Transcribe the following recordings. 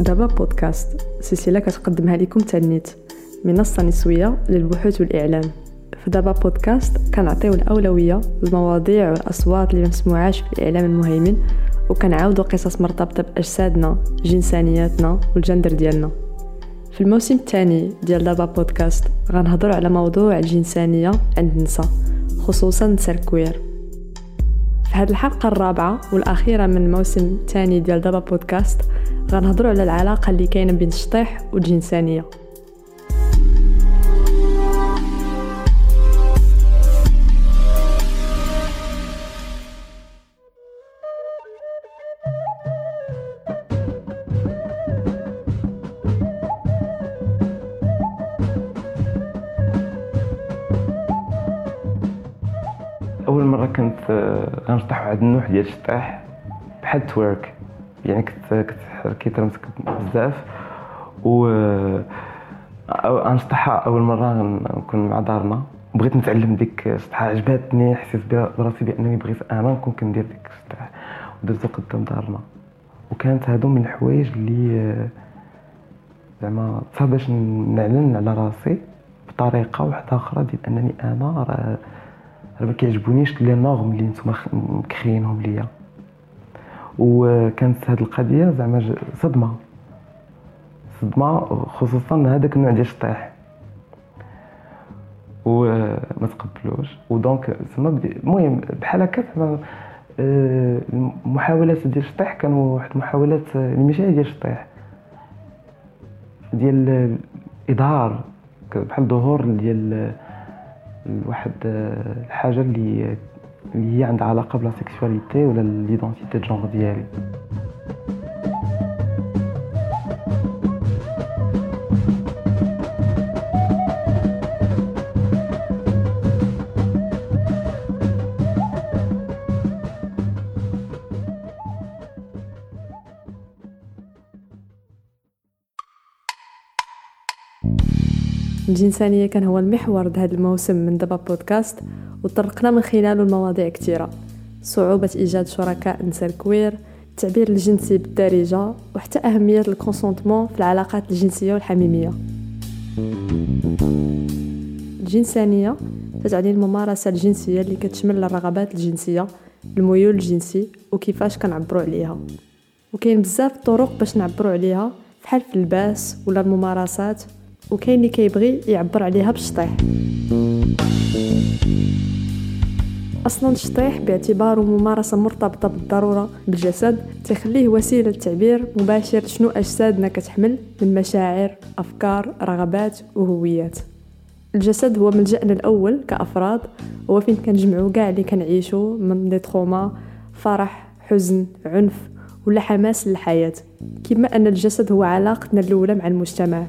دابا بودكاست سلسلة كتقدمها لكم تانيت منصة نسوية للبحوث والإعلام. في دابا بودكاست كنعطيو الأولوية للمواضيع والأصوات اللي مسموعاش في الإعلام المهيمن وكنعاودو قصص مرتبطة بأجسادنا جنسانياتنا والجندر ديالنا. في الموسم الثاني ديال دابا بودكاست غنهضروا على موضوع الجنسانية عند النساء خصوصا النساء الكوير في هذه الحلقة الرابعة والأخيرة من الموسم الثاني ديال دابا بودكاست غنهضروا على العلاقة اللي كاينة بين الشطيح والجنسانية. أول مرة كنت آه، غنشطح واحد النوع ديال الشطيح بحال تورك يعني كنت كنت حكيت رمسك بزاف. و غنشطحها أول مرة نكون مع دارنا. بغيت نتعلم ديك الشطحه عجباتني حسيت براسي بأنني بغيت أنا نكون كندير ديك الشطح ودرتو قدام دارنا. وكانت هادو من الحوايج اللي زعما صعب باش نعلن على راسي بطريقة واحدة أخرى ديال أنني أنا راه ما كيعجبونيش لي نورم اللي نتوما مكريينهم ليا. وكانت هذه القضية زعما صدمة. صدمة خصوصا هذاك النوع ديال الشطيح. وما تقبلوش. ودونك تما المهم بحال هكا زعما آه، المحاولات ديال الشطيح كانوا واحد المحاولات آه، اللي ماشي ديال الشطيح. ديال الاظهار بحال ظهور ديال واحد آه، الحاجة اللي اللي هي عندها علاقه ب la sexualité ولا l'identité genre ديالي الجنسانية كان هو المحور هذا الموسم من دابا بودكاست. وطرقنا من خلاله المواضيع كثيرة صعوبة إيجاد شركاء نساء ال queer التعبير الجنسي بالدارجة وحتى أهمية ال consentement في العلاقات الجنسية والحميمية. الجنسانية تتعني الممارسة الجنسية اللي كتشمل الرغبات الجنسية الميول الجنسي وكيفاش كنعبروا عليها. وكاين بزاف طرق باش نعبروا عليها بحال في اللباس ولا الممارسات وكاين اللي كيبغي يعبر عليها بالشطيح أصلا الشطيح باعتباره ممارسة مرتبطة بالضرورة بالجسد تخليه وسيلة تعبير مباشر شنو أجسادنا كتحمل من مشاعر أفكار رغبات وهويات. الجسد هو ملجأنا الأول كأفراد هو فين كنجمعوا كاع اللي كنعيشوا من دي تروما فرح حزن عنف ولا حماس للحياة. كما أن الجسد هو علاقتنا الأولى مع المجتمع.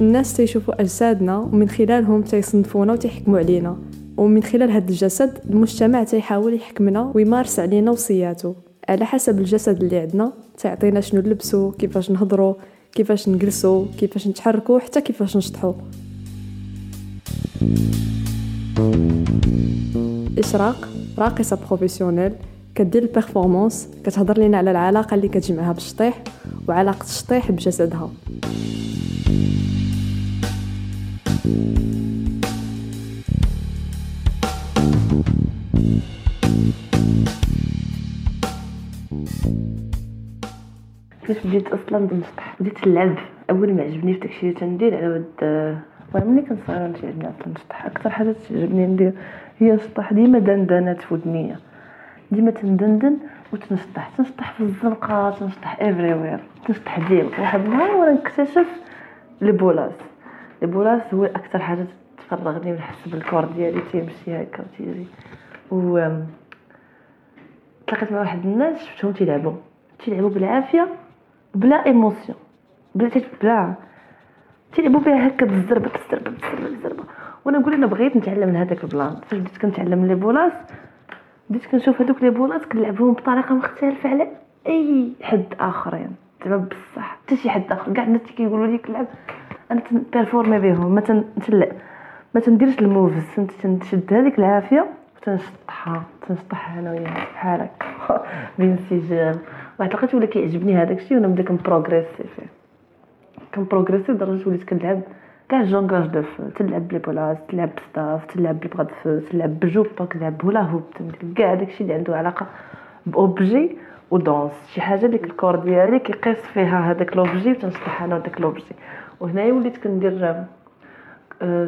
الناس تيشوفوا أجسادنا ومن خلالهم تيصنفونا وتيحكموا علينا. ومن خلال هذا الجسد المجتمع تيحاول يحكمنا ويمارس علينا وصياته. على حسب الجسد اللي عندنا تعطينا شنو نلبسو كيفاش نهضروا كيفاش نجلسوا كيفاش نتحركوا حتى كيفاش نشطحوا. إشراق راقصة professionnelle كدير ال performance كتهضر لينا على العلاقة اللي كتجمعها بالشطيح وعلاقة الشطيح بجسدها. بديت أصلا نشطح بديت نلعب أول ما عجبني في داكشي اللي تندير على ود المهم ملي صغيره ملي تعجبني أصلا نشطح أكثر حاجة تعجبني ندير هي نشطح ديما دندنات في ودنيا ديما تندندن وتنشطح تنشطح في الزنقة تنشطح افريوير تنشطح ديما. واحد النهار وأنا نكتشف les bolas les bolas هو أكثر حاجة تفرغني ونحس بال corps ديالي. تيمشي هكا وتيجي. و تلاقيت مع واحد الناس شفتهم تيلعبوا. تيلعبوا بالعافية. بلا émotion بلا بلا تيلعبوا بها هكا بالزربة بالزربة بالزربة بالزربة. وأنا نقول أنا بغيت نتعلم من هذاك ال plan. فاش بديت كنتعلم les bolas بديت كنشوف هذوك les bolas كنلعبهم بطريقة مختلفة على أي حد آخرين. زعما بصح حتى شي حد آخر. كاع الناس كيقولوا لي كلعب أنا تن performer بهم ما تن... تنلعب ما تنديرش ال moves. تنشد هذيك العافية وتنشطحها تنشطحها أنا وياها بحال هكا بانسجام واحد لقيت ولا كيعجبني هذاك الشيء وأنا بدا كن progresser فيه كن progresser لدرجه وليت كنلعب كاع ال jonglage de feu. تلعب ب les bolas تلعب ب staff تلعب ب les feux تلعب بجوبا تلعب ب hula hoop كاع داكشي اللي عنده علاقة ب objet و donc شي حاجة ديك ال corps ديالي كيقيس فيها هذاك l'objet وتنشطح أنا داك l'objet وهنايا وليت كندير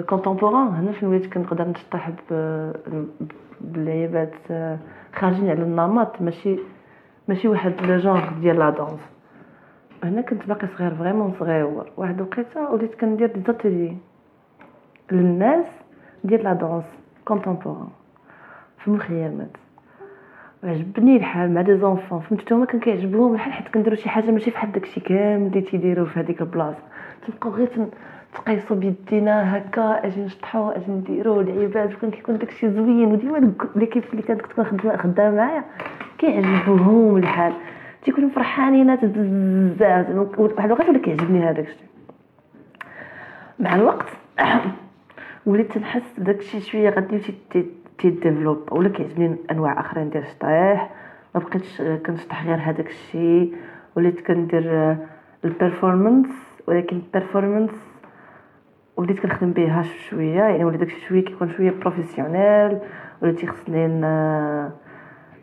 contemporain هنا فين وليت كنقدر نشطح باللعيبات خارجين على النمط. ماشي ماشي واحد le genre ديال la danse هنا كنت باقي صغير vraiment صغيور واحد الوقيته وليت كندير des ateliers للناس ديال la danse contemporaine في المخيمات عجبني الحال مع des enfants فهمت هما كان كيعجبهم الحال حيت كنديرو شي حاجة ماشي فحال داكشي كامل اللي تيديرو في هذيك البلاصة. تبقاو غير تقيسو بيدينا هكا أجي نشطحو أجي نديرو لعيبات وكان كيكون داكشي زوين وديما l'équipe اللي كانت كتكون خدامه خدامه معايا كيعجبوهم الحال. تيكونوا فرحانين بزاف واحد الوقت ولا كيعجبني هذاك الشيء مع الوقت وليت تنحس بداكشي شوية غادي تي développe. ولا كيعجبني أنواع آخرين ديال الشطيح ما بقيتش كنشطح غير هذاك الشيء. وليت كندير ال performance ولكن ال performance وليت كنخدم بها شوية يعني وليت داكشي شوية كيكون شوية professionnel وليت تيخصني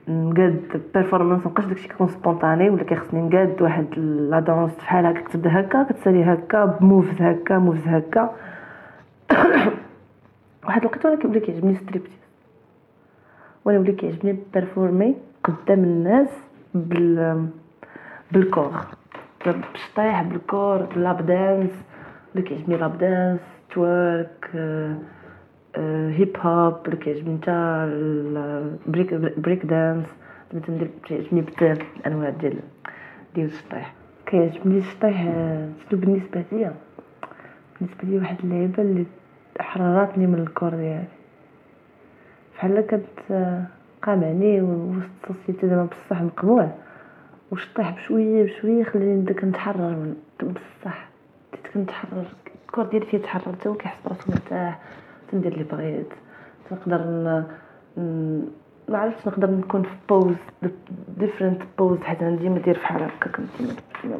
نقاد performance مابقاش داكشي كيكون spontané ولا كيخصني نقاد واحد la danse بحال هكا كتبدا هكا كتسالي هكا ب moves هكا moves هكا. واحد الوقت وأنا كيبدا كيعجبني ستريبتيز وأنا ولا كيعجبني performer قدام الناس بال بال corps بشطيح بال corps lap dance ولا كيعجبني lap dance twerk hip hop ولا كيعجبني نتا ال break break dance ندير كيعجبني بزاف الأنواع ديال ديال الشطيح كيعجبني الشطيح شنو بالنسبة ليا؟ بالنسبة ليا واحد اللعيبة اللي حررتني من ال corps ديالي. بحال كنت قامعني وسط ال société دابا بصح مقبول. وشطيح بشوية بشوية خليني نبدأ كنتحرر من بصح. بديت كنتحرر ال corps ديالي فيه تحرر حتى هو كيحس براسو مرتاح تندير اللي بغيت. تنقدر ما عرفتش نقدر نكون في poses différentes poses حيت أنا ديما ندير فحال هكا كنت ديما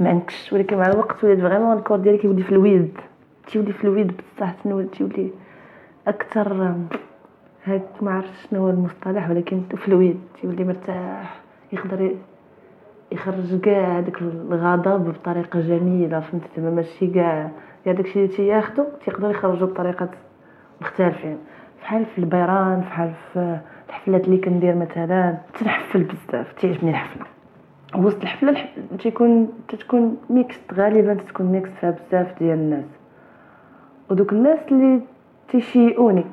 معنكش ولكن مع الوقت وليت vraiment ال corps ديالي كيولي في ال vide. تيولي في ال vide بصح تيولي أكثر هاك ما عرفتش شنو هو المصطلح ولكن في ال vide تيولي مرتاح يقدر يخرج كاع هذاك الغضب بطريقة جميلة فهمتي؟ زعما ماشي كاع كاع داكشي اللي تياخدو تيقدروا يخرجوا بطريقة مختلفين. فحال في البيران فحال في الحفلات اللي كندير مثلا تنحفل بزاف تيعجبني الحفلة. وسط الحفلة تيكون تتكون ميكس غالبا تتكون ميكس فيها بزاف ديال الناس. ودوك الناس اللي تيشيئوني.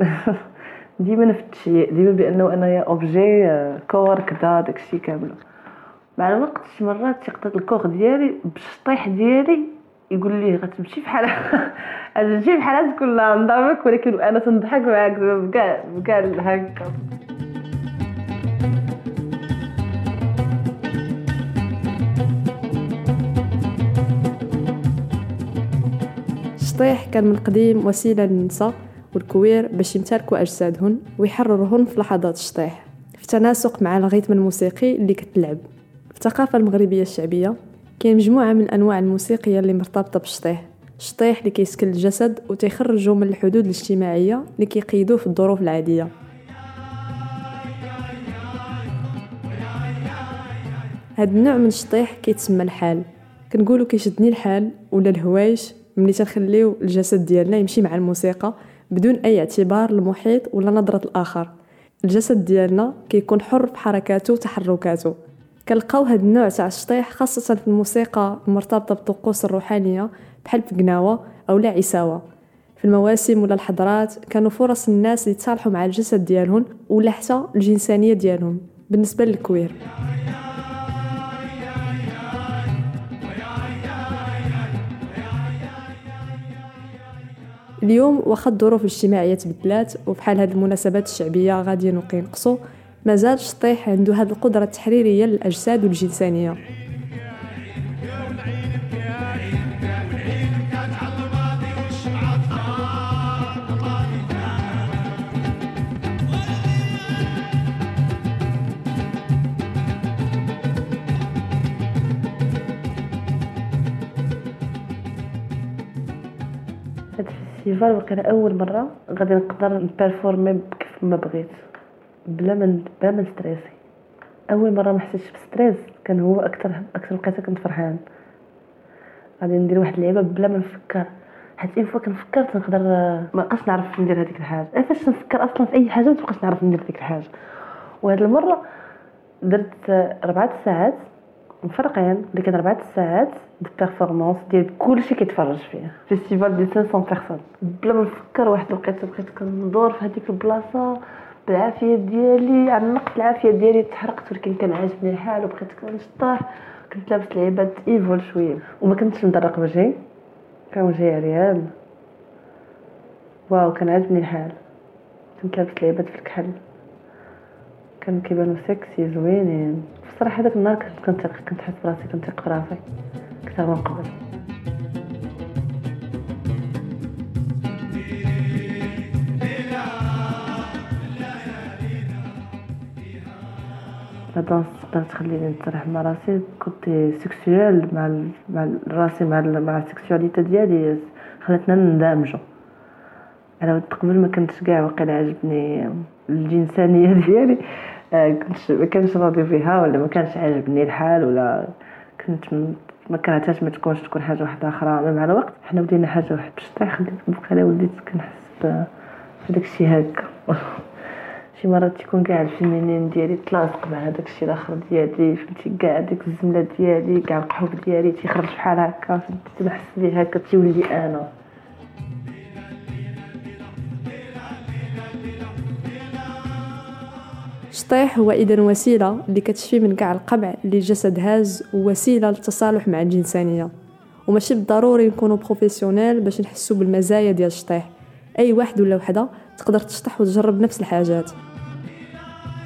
ديما في ديما بأنه أنايا objet corps كذا داكشي كامل. مع الوقت مرات تيقدر ال corps ديالي بالشطيح ديالي يقول لي غتمشي بحال غتمشي بحال تكون لا نضربك ولكن أنا تنضحك معاك بكاع بكاع هكا الشطيح كان من قديم وسيلة للنساء والكوير باش يمتلكوا أجسادهن ويحررهن في لحظات الشطيح في تناسق مع الغيتم الموسيقي اللي كتلعب. الثقافة المغربية الشعبية كاين مجموعة من الأنواع الموسيقية اللي مرتبطة بالشطيح. الشطيح اللي كيسكن الجسد وتيخرجوا من الحدود الاجتماعية اللي كيقيدوه في الظروف العادية. هاد النوع من الشطيح كيتسمى الحال. كنقولوا كيشدني الحال ولا الهوايش ملي تنخليو الجسد ديالنا يمشي مع الموسيقى بدون أي اعتبار للمحيط ولا نظرة الآخر. الجسد ديالنا كيكون حر في حركاته وتحركاته. كنلقاو هاد النوع تاع الشطيح خاصة في الموسيقى المرتبطة بالطقوس الروحانية بحال في قناوة أو لا عساوة. في المواسم ولا الحضرات كانوا فرص الناس يتصالحوا مع الجسد ديالهم ولا حتى الجنسانية ديالهم بالنسبة للكوير. اليوم واخا الظروف الاجتماعية تبدلات وبحال هاد المناسبات الشعبية غاديين وكينقصوا مازال شطيح عنده هذه القدرة التحريرية للأجساد والجنسانية. هاد ال festival وكان أول مرة غادي نقدر ن performer كيف ما بغيت. بلا ما بلا ما stresser أول مرة ما حسيتش ب stress كان هو أكثر أكثر وقيته كنت فرحان. غادي ندير واحد اللعيبه بلا ما نفكر. حيت une fois كنفكر تنقدر ما بقاش نعرف ندير هذيك الحاجة. أنا فاش نفكر أصلا في أي حاجة ما تبقاش نعرف ندير ديك الحاجة. وهاد المرة درت ربعة ساعات مفرقين. اللي كان ربعة ساعات de performance ديال كلشي كيتفرج فيه festival ديال 500 personnes بلا ما نفكر واحد الوقيتة بقيت كندور في هذيك البلاصة. بالعافيه ديالي عنقت العافية ديالي تحرقت ولكن كان عاجبني الحال وبقيت كنشطح كنت لابس لعيبات evil شوية وما كنتش ندرق وجهي كان وجهي عريان. wow كان عاجبني الحال كنت لابس لعيبات في الكحل. كانوا كيبانو سكسي زوينين. بصراحة هذاك النهار كنت كنت حاسة براسي كنثق براسي أكثر من قبل. la danse تقدر تخليني نتسرح مع راسي كنت sexuel مع. مع راسي مع. مع ال sexualité ديالي خلاتنا ندمجو على ود قبل ما كنتش كاع واقيلا عجبني الجنسانية ديالي آه، كنتش ما كانش راضي فيها ولا ما كانش عاجبني الحال ولا كنت ما كرهتهاش ما تكونش تكون حاجة واحدة أخرى مع الوقت حنا ولينا حاجة واحد باش خليت بقى وليت كنحس بداك الشيء هكا شي مرات تيكون كاع الفيمينين ديالي تلاصق مع هذاك الشيء الآخر ديالي فهمتي؟ كاع ديك الزملة ديالي كاع القحوب ديالي تيخرج بحال هكا تنحس بيه هكا تيولي أنا. الشطيح هو إذا وسيلة اللي كتشفي من كاع القمع اللي الجسد هاز ووسيلة للتصالح مع الجنسانيه وماشي بالضروري نكونوا professionnels باش نحسوا بالمزايا ديال الشطيح. أي واحد ولا وحدة تقدر تشطح وتجرب نفس الحاجات.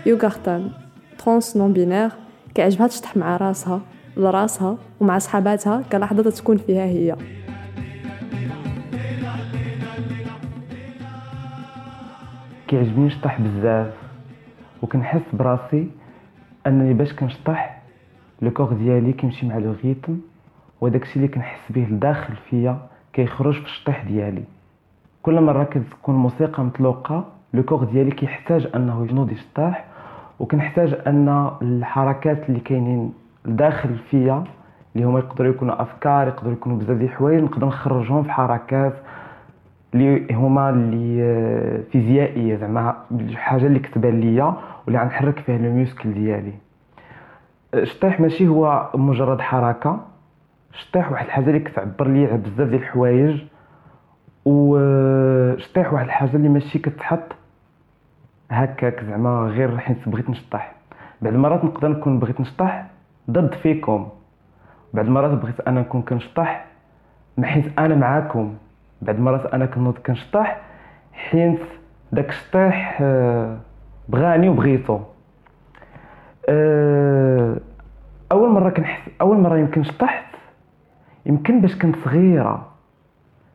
يوغارتان trans non binaire كيعجبها تشطح مع راسها لراسها ومع صحاباتها كلحظة تكون فيها هي. كيعجبني نشطح بزاف وكنحس براسي أنني باش كنشطح لو كور ديالي كيمشي مع لو ريتم وداكشي اللي كنحس به لداخل فيا كيخرج في الشطيح ديالي. كل مرة كتكون الموسيقى مطلوقة لو كور ديالي كيحتاج أنه ينوض يشطح وكنحتاج أن الحركات اللي كاينين لداخل فيا اللي هما يقدروا يكونوا أفكار يقدروا يكونوا بزاف ديال الحوايج نقدر نخرجهم في حركات اللي هما اللي آه، فيزيائية. زعما الحاجة اللي كتبان ليا واللي غنحرك فيها لو ميوسكل ديالي. الشطيح ماشي هو مجرد حركة. الشطيح واحد الحاجة اللي كتعبر لي على بزاف ديال الحوايج. وشطيح واحد الحاجة اللي ماشي كتحط هكاك زعما غير حيت بغيت نشطح. بعض المرات نقدر نكون بغيت نشطح ضد فيكم. بعض المرات بغيت أنا نكون كنشطح حيت أنا معاكم. بعد مرات أنا كنوض كنشطح حيت داك الشطيح آه، بغاني وبغيتو. آه، أول مرة كنحس أول مرة يمكن شطحت يمكن باش كنت صغيرة.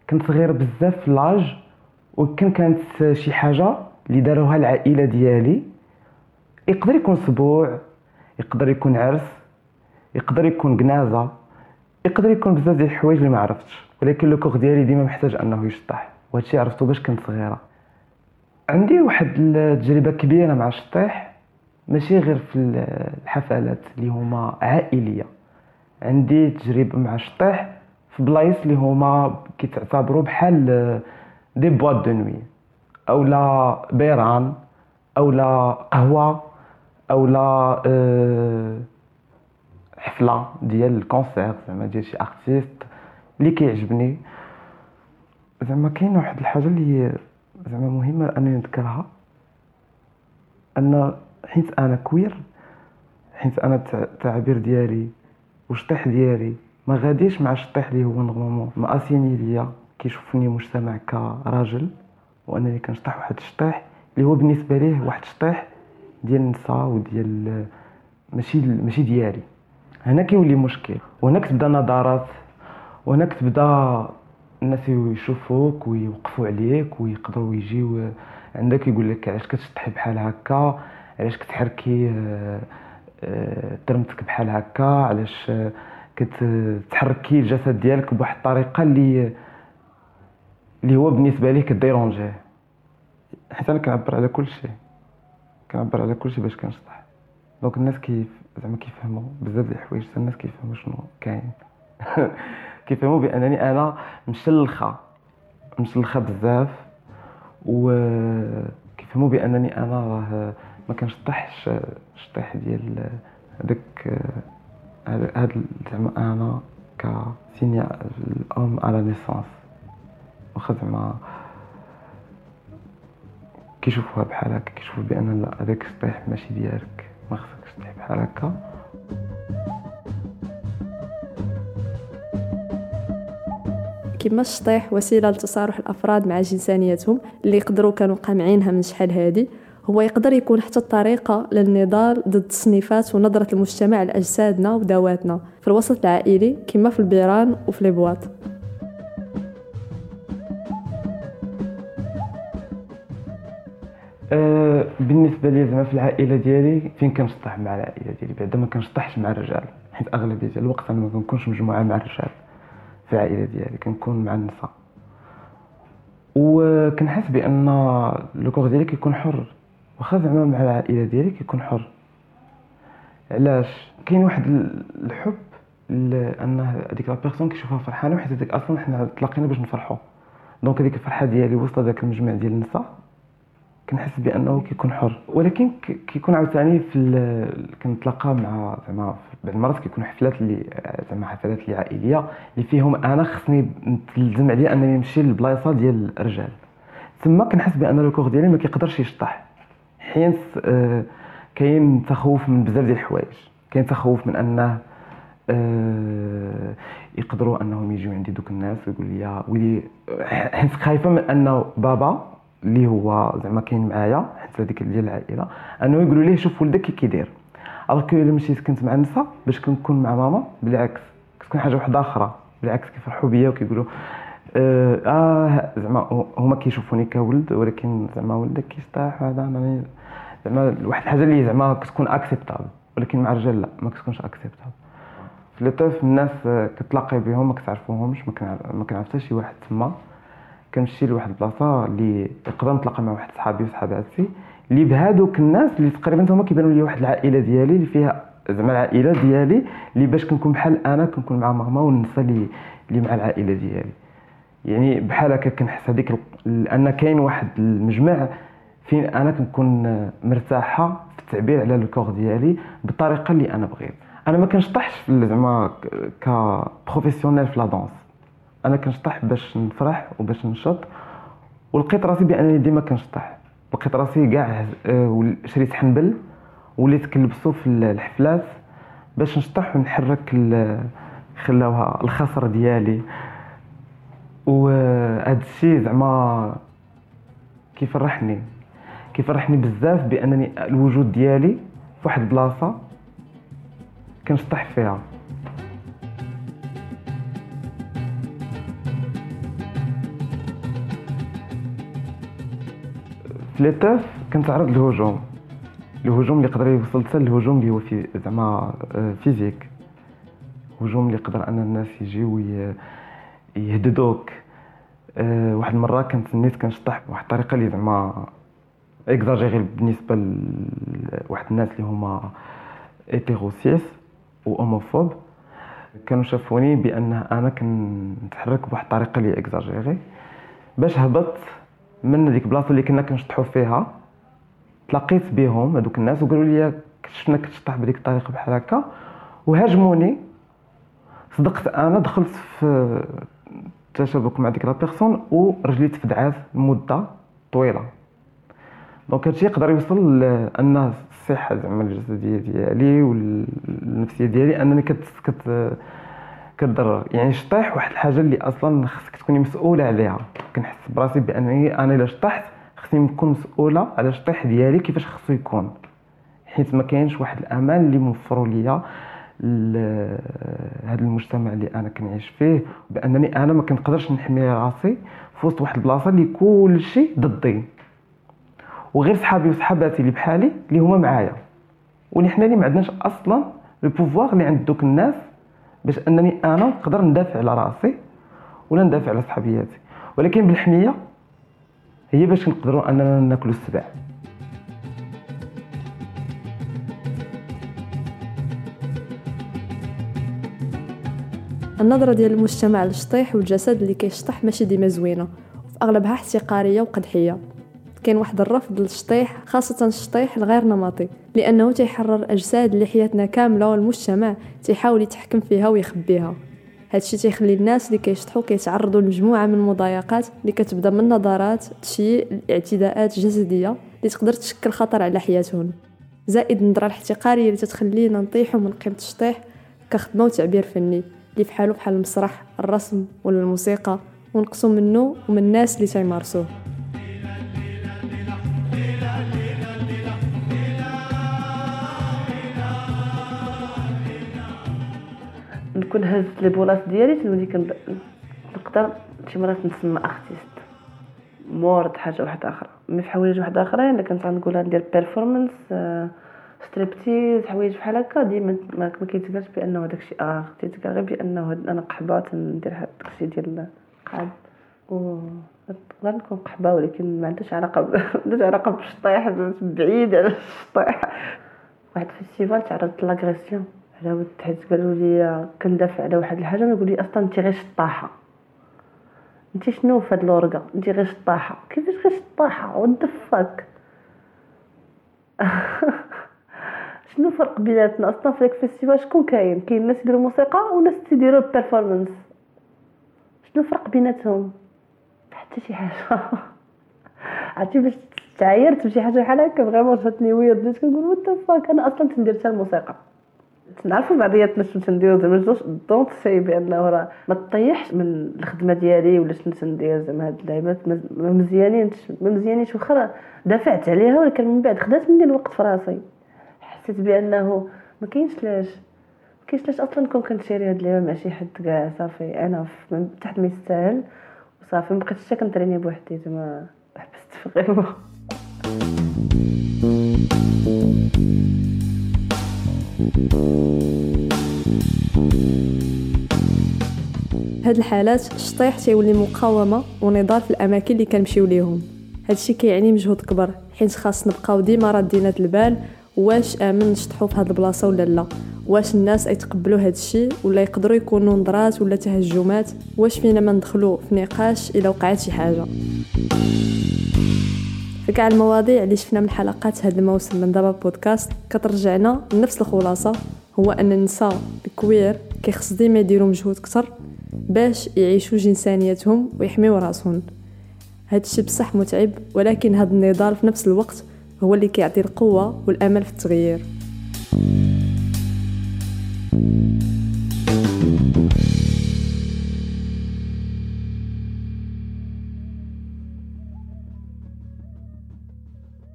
كنت صغيرة بزاف في لاج ويمكن كانت شي حاجة اللي داروها العائلة ديالي. يقدر يكون سبوع يقدر يكون عرس يقدر يكون جنازه يقدر يكون بزاف ديال الحوايج اللي ما عرفتش. ولكن le corps ديالي ديما محتاج أنه يشطح. وهادشي عرفتو باش كنت صغيرة. عندي واحد التجربة كبيرة مع الشطيح. ماشي غير في الحفلات اللي هما عائلية. عندي تجربة مع الشطيح في بلايص اللي هما كيتعتبروا بحال des boîtes de nuit اولا بيران اولا قهوة اولا أه حفلة ديال ال concert زعما ديال شي artiste اللي كيعجبني. زعما كاين واحد الحاجة اللي زعما مهمة أنني نذكرها. أن حيت أنا queer حيت أنا التعبير ديالي والشطيح ديالي ما غاديش مع الشطيح اللي هو normalement assigné ليا كيشوفني مجتمع كراجل. وانني كنشطح واحد الشطيح اللي هو بالنسبة ليه واحد الشطيح ديال النساء وديال ماشي ماشي ديالي هنا كيولي مشكل. وهنا كتبدا نظرات وهنا كتبدا الناس يشوفوك ويوقفوا عليك ويقدروا يجيو عندك يقول لك علاش كتشطحي بحال هكا؟ علاش كتحركي آه، ترمتك بحال هكا؟ علاش كتحركي الجسد ديالك بواحد الطريقة اللي اللي هو بالنسبة ليه كديرونجيه حيت أنا كنعبر على كل شيء. كنعبر على كل شيء باش كنشطح. دونك الناس كيف زعما كيفهموا بزاف د الحوايج. حتى الناس كيفهموا شنو كاين. كيفهموا بأنني أنا مشلخة. مشلخة بزاف. و كيفهموا بأنني أنا راه ما كنشطحش الشطيح ديال هذاك هاد زعما أنا كسينيا الأم على نيسونس واخا زعما كيشوفوها بحال هكا كيشوفوا بأن لا هذاك الشطيح ماشي ديالك. ما خصكش تطيح بحال هكا. كما الشطيح وسيلة لتصارح الأفراد مع جنسانيتهم اللي يقدروا كانوا قامعينها من شحال هادي. هو يقدر يكون حتى الطريقة للنضال ضد التصنيفات ونظرة المجتمع لأجسادنا وذواتنا في الوسط العائلي كما في البيران وفي البواط أه بالنسبة لي زعما في العائلة ديالي فين كنشطح مع العائلة ديالي؟ بعدا ما كنشطحش مع الرجال حيت أغلبية الوقت أنا ما كنكونش مجموعة مع الرجال في العائلة ديالي كنكون مع النساء. وكنحس بأن le corps ديالي كيكون حر واخا زعما مع العائلة ديالي كيكون حر. علاش؟ كاين واحد الحب لأن هذيك la personne كيشوفها فرحانة وحيت أصلا حنا تلاقينا باش نفرحوا donc هذيك الفرحة ديالي وسط هذاك المجمع ديال النساء. كنحس بأنه كيكون حر. ولكن كيكون عاوتاني في كنتلاقى مع زعما بعض المرات كيكون حفلات اللي زعما حفلات اللي عائلية اللي فيهم أنا خصني نتلزم عليا أنني نمشي للبلايصه ديال الرجال. تما كنحس بأن ال corps ديالي ما كيقدرش يشطح. حيت آه، كاين تخوف من بزاف ديال الحوايج. كاين تخوف من أنه آه، يقدروا أنهم يجيو عندي دوك الناس ويقول لي ويلي حيت خايفة من أنه بابا اللي هو زعما كاين معايا حتى هذيك ديال العائلة. انه يقولوا ليه شوف ولدك كي كيدير. alors إلا مشيت كنت مع النساء باش كنكون مع ماما بالعكس. كتكون حاجة واحدة أخرى. بالعكس كيفرحوا بيا وكيقولوا آه, آه زعما هما كيشوفوني كولد ولكن زعما ولدك كيستاح هذا زعما واحد الحاجة اللي زعما كتكون acceptable ولكن مع الرجال لا ما كتكونش اكسبتابل في لطيف الناس كتلاقي بهم ما كتعرفوهمش ما كنعرف حتى شي واحد تما. كنمشي لواحد البلاصة اللي نقدر نتلاقى مع واحد صحابي وصحاباتي اللي بهادوك الناس اللي تقريبا هما كيبانوا لي واحد العائلة ديالي اللي فيها زعما العائلة ديالي اللي باش كنكون بحال أنا كنكون مع ماما والنساء اللي اللي مع العائلة ديالي. يعني بحال هكا كنحس هذيك لأن كاين واحد المجمع فين أنا كنكون مرتاحة في التعبير على ال corps ديالي بالطريقة اللي أنا بغيت. أنا ما كنشطحش زعما ك professionnelle في la danse أنا كنشطح باش نفرح وباش نشط ولقيت راسي بأنني ديما كنشطح. لقيت راسي كاع آه، شريت حنبل وليت كنلبسو في الحفلات باش نشطح ونحرك خلاوي الخصر ديالي. وهذا الشيء زعما كيفرحني. كيفرحني بزاف بأنني الوجود ديالي في واحد البلاصه كنشطح فيها. ليتاف كنتعرض للهجوم. الهجوم اللي يقدر يوصل حتى الهجوم اللي هو في زعما آه، فيزيك. هجوم اللي يقدر أن الناس يجيو يهددوك. أه واحد المرة كنت نيت كنشطح بواحد الطريقة اللي زعما اكزاجيري بالنسبة لواحد الناس اللي هما hétéro cis و homophobes كانوا شافوني بأن أنا كنتحرك بواحد الطريقة اللي اكزاجيري باش هبط من ديك البلاصه اللي كنا كنشطحوا فيها تلاقيت بهم هذوك الناس وقالوا لي شفنا كتشطح بديك الطريقة بحال هكا؟ وهاجموني. صدقت أنا دخلت في تشابك مع ديك la personne ورجلي تفدعات لمدة طويلة. donc هادشي يقدر يوصل لأن الصحة زعما الجسدية ديالي والنفسية ديالي أنني كت كت كتضرر يعني شطيح واحد الحاجة اللي أصلا خصك تكوني مسؤولة عليها. كنحس براسي بأنني أنا إلا شطحت خصني نكون مسؤولة على الشطيح ديالي كيفاش خصو يكون. حيت ما كاينش واحد الامان اللي موفروا ليا هذا المجتمع اللي أنا كنعيش فيه بأنني أنا ما كنقدرش نحمي راسي في وسط واحد البلاصة اللي كلشي ضدي. وغير صحابي وصحاباتي اللي بحالي اللي هما معايا. واللي حنا اللي ما عندناش أصلا البوفوار اللي عند دوك الناس باش انني أنا نقدر ندافع على راسي ولا ندافع على صحابياتي. ولكن بالحمية هي باش نقدروا اننا ناكلوا السبع. النظرة ديال المجتمع للشطيح والجسد اللي كيشطح ماشي ديما زوينة وفي أغلبها احتقارية وقدحية. كاين واحد الرفض للشطيح خاصة الشطيح الغير نمطي. لأنه تيحرر أجساد اللي حياتنا كاملة والمجتمع تيحاول يتحكم فيها ويخبيها. هادشي تيخلي الناس اللي كيشطحوا كيتعرضوا لمجموعة من المضايقات اللي كتبدا من نظرات تشييء الاعتداءات جسدية اللي تقدر تشكل خطر على حياتهم. زائد النظرة الاحتقارية اللي تتخلينا نطيحوا من قيمة الشطيح كخدمة وتعبير فني اللي فحالو بحال المسرح الرسم ولا الموسيقى ونقصوا منه ومن الناس اللي تيمارسوه. نكون هزت لي بولاص ديالي تنولي. نقدر شي مرات نسمى ارتيست مورد حاجة واحدة أخرى. مي في حوايج واحدة أخرى إلا كنت غنقولها ندير بيرفورمانس ستريبتيز حوايج بحال هكا ديما ما كيتقالش بأنه هذاك الشيء آه تيتقال غير بأنه أنا قحبة تندير هذاك الشيء ديال القعد و نقدر نكون قحبة ولكن ما عندهاش علاقة ب... عندهاش علاقة بالشطيح بعيد على الشطيح. واحد ال festival تعرضت ل agression على ود حيت قالوا لي كندافع على واحد الحاجة نقول لي أصلا انت غير شطاحة. انت شنو في هاد الورقة؟ انت غير شطاحة. كيفاش غير شطاحة؟ what the fuck شنو الفرق بيناتنا؟ أصلا في ال festival شكون كاين؟ كاين ناس يديروا موسيقى وناس تيديروا performance شنو الفرق بيناتهم؟ حتى شي حاجة. عرفتي باش تعايرت بشي حاجة بحال هكا؟ فريمون فاتني ويرد كنقول وات فاك أنا أصلا تندير حتى الموسيقى. نعرفوا بعضياتنا شنو تنديرو زعما دونت سي بانه راه ما تطيحش من الخدمة ديالي ولا شنو تندير زعما هاد اللعيبات ما مزيانينش ما مزيانينش واخا دافعت عليها ولكن من بعد خدات مني الوقت في راسي حسيت بأنه ما كاينش لاش ما كاينش لاش أصلا نكون كنشاري هاد اللعبه مع شي حد كاع صافي أنا تحت ما يستاهل. وصافي ما بقيتش حتى كنتريني بوحدي زعما حبست في غير هاد الحالات الشطيح تيولي مقاومة ونضال في الأماكن اللي كنمشيو ليهم. هادشي كيعني مجهود كبر حيت خاص نبقاو ديما رادين البال واش آمن نشطحو في هاد البلاصة ولا لا. واش الناس يتقبلوا هاد الشيء ولا يقدروا يكونوا نظرات ولا تهجمات واش فينا ما ندخلوا في نقاش إلا وقعت شي حاجة. في كاع المواضيع اللي شفنا من حلقات هذا الموسم من دابا بودكاست كترجعنا لنفس الخلاصة هو أن النساء الكوير كيخص ديما يديروا مجهود كتر باش يعيشوا جنسانيتهم ويحميو راسهم. هاد الشيء بصح متعب ولكن هاد النضال في نفس الوقت هو اللي كيعطي القوة والأمل في التغيير.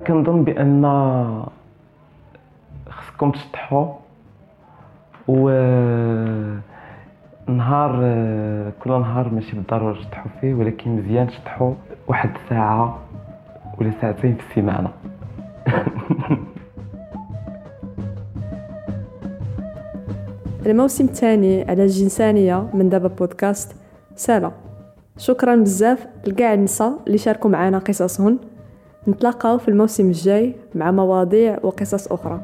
كنظن بأن خصكم تشطحوا و نهار كل نهار ماشي بالضرورة تشطحوا فيه ولكن مزيان تشطحوا واحد ساعه ولا ساعتين في السيمانة. الموسم الثاني على الجنسانية من دابا بودكاست سالا شكرا بزاف لكاع النساء اللي شاركوا معنا قصصهن. نتلاقاو في الموسم الجاي مع مواضيع وقصص أخرى.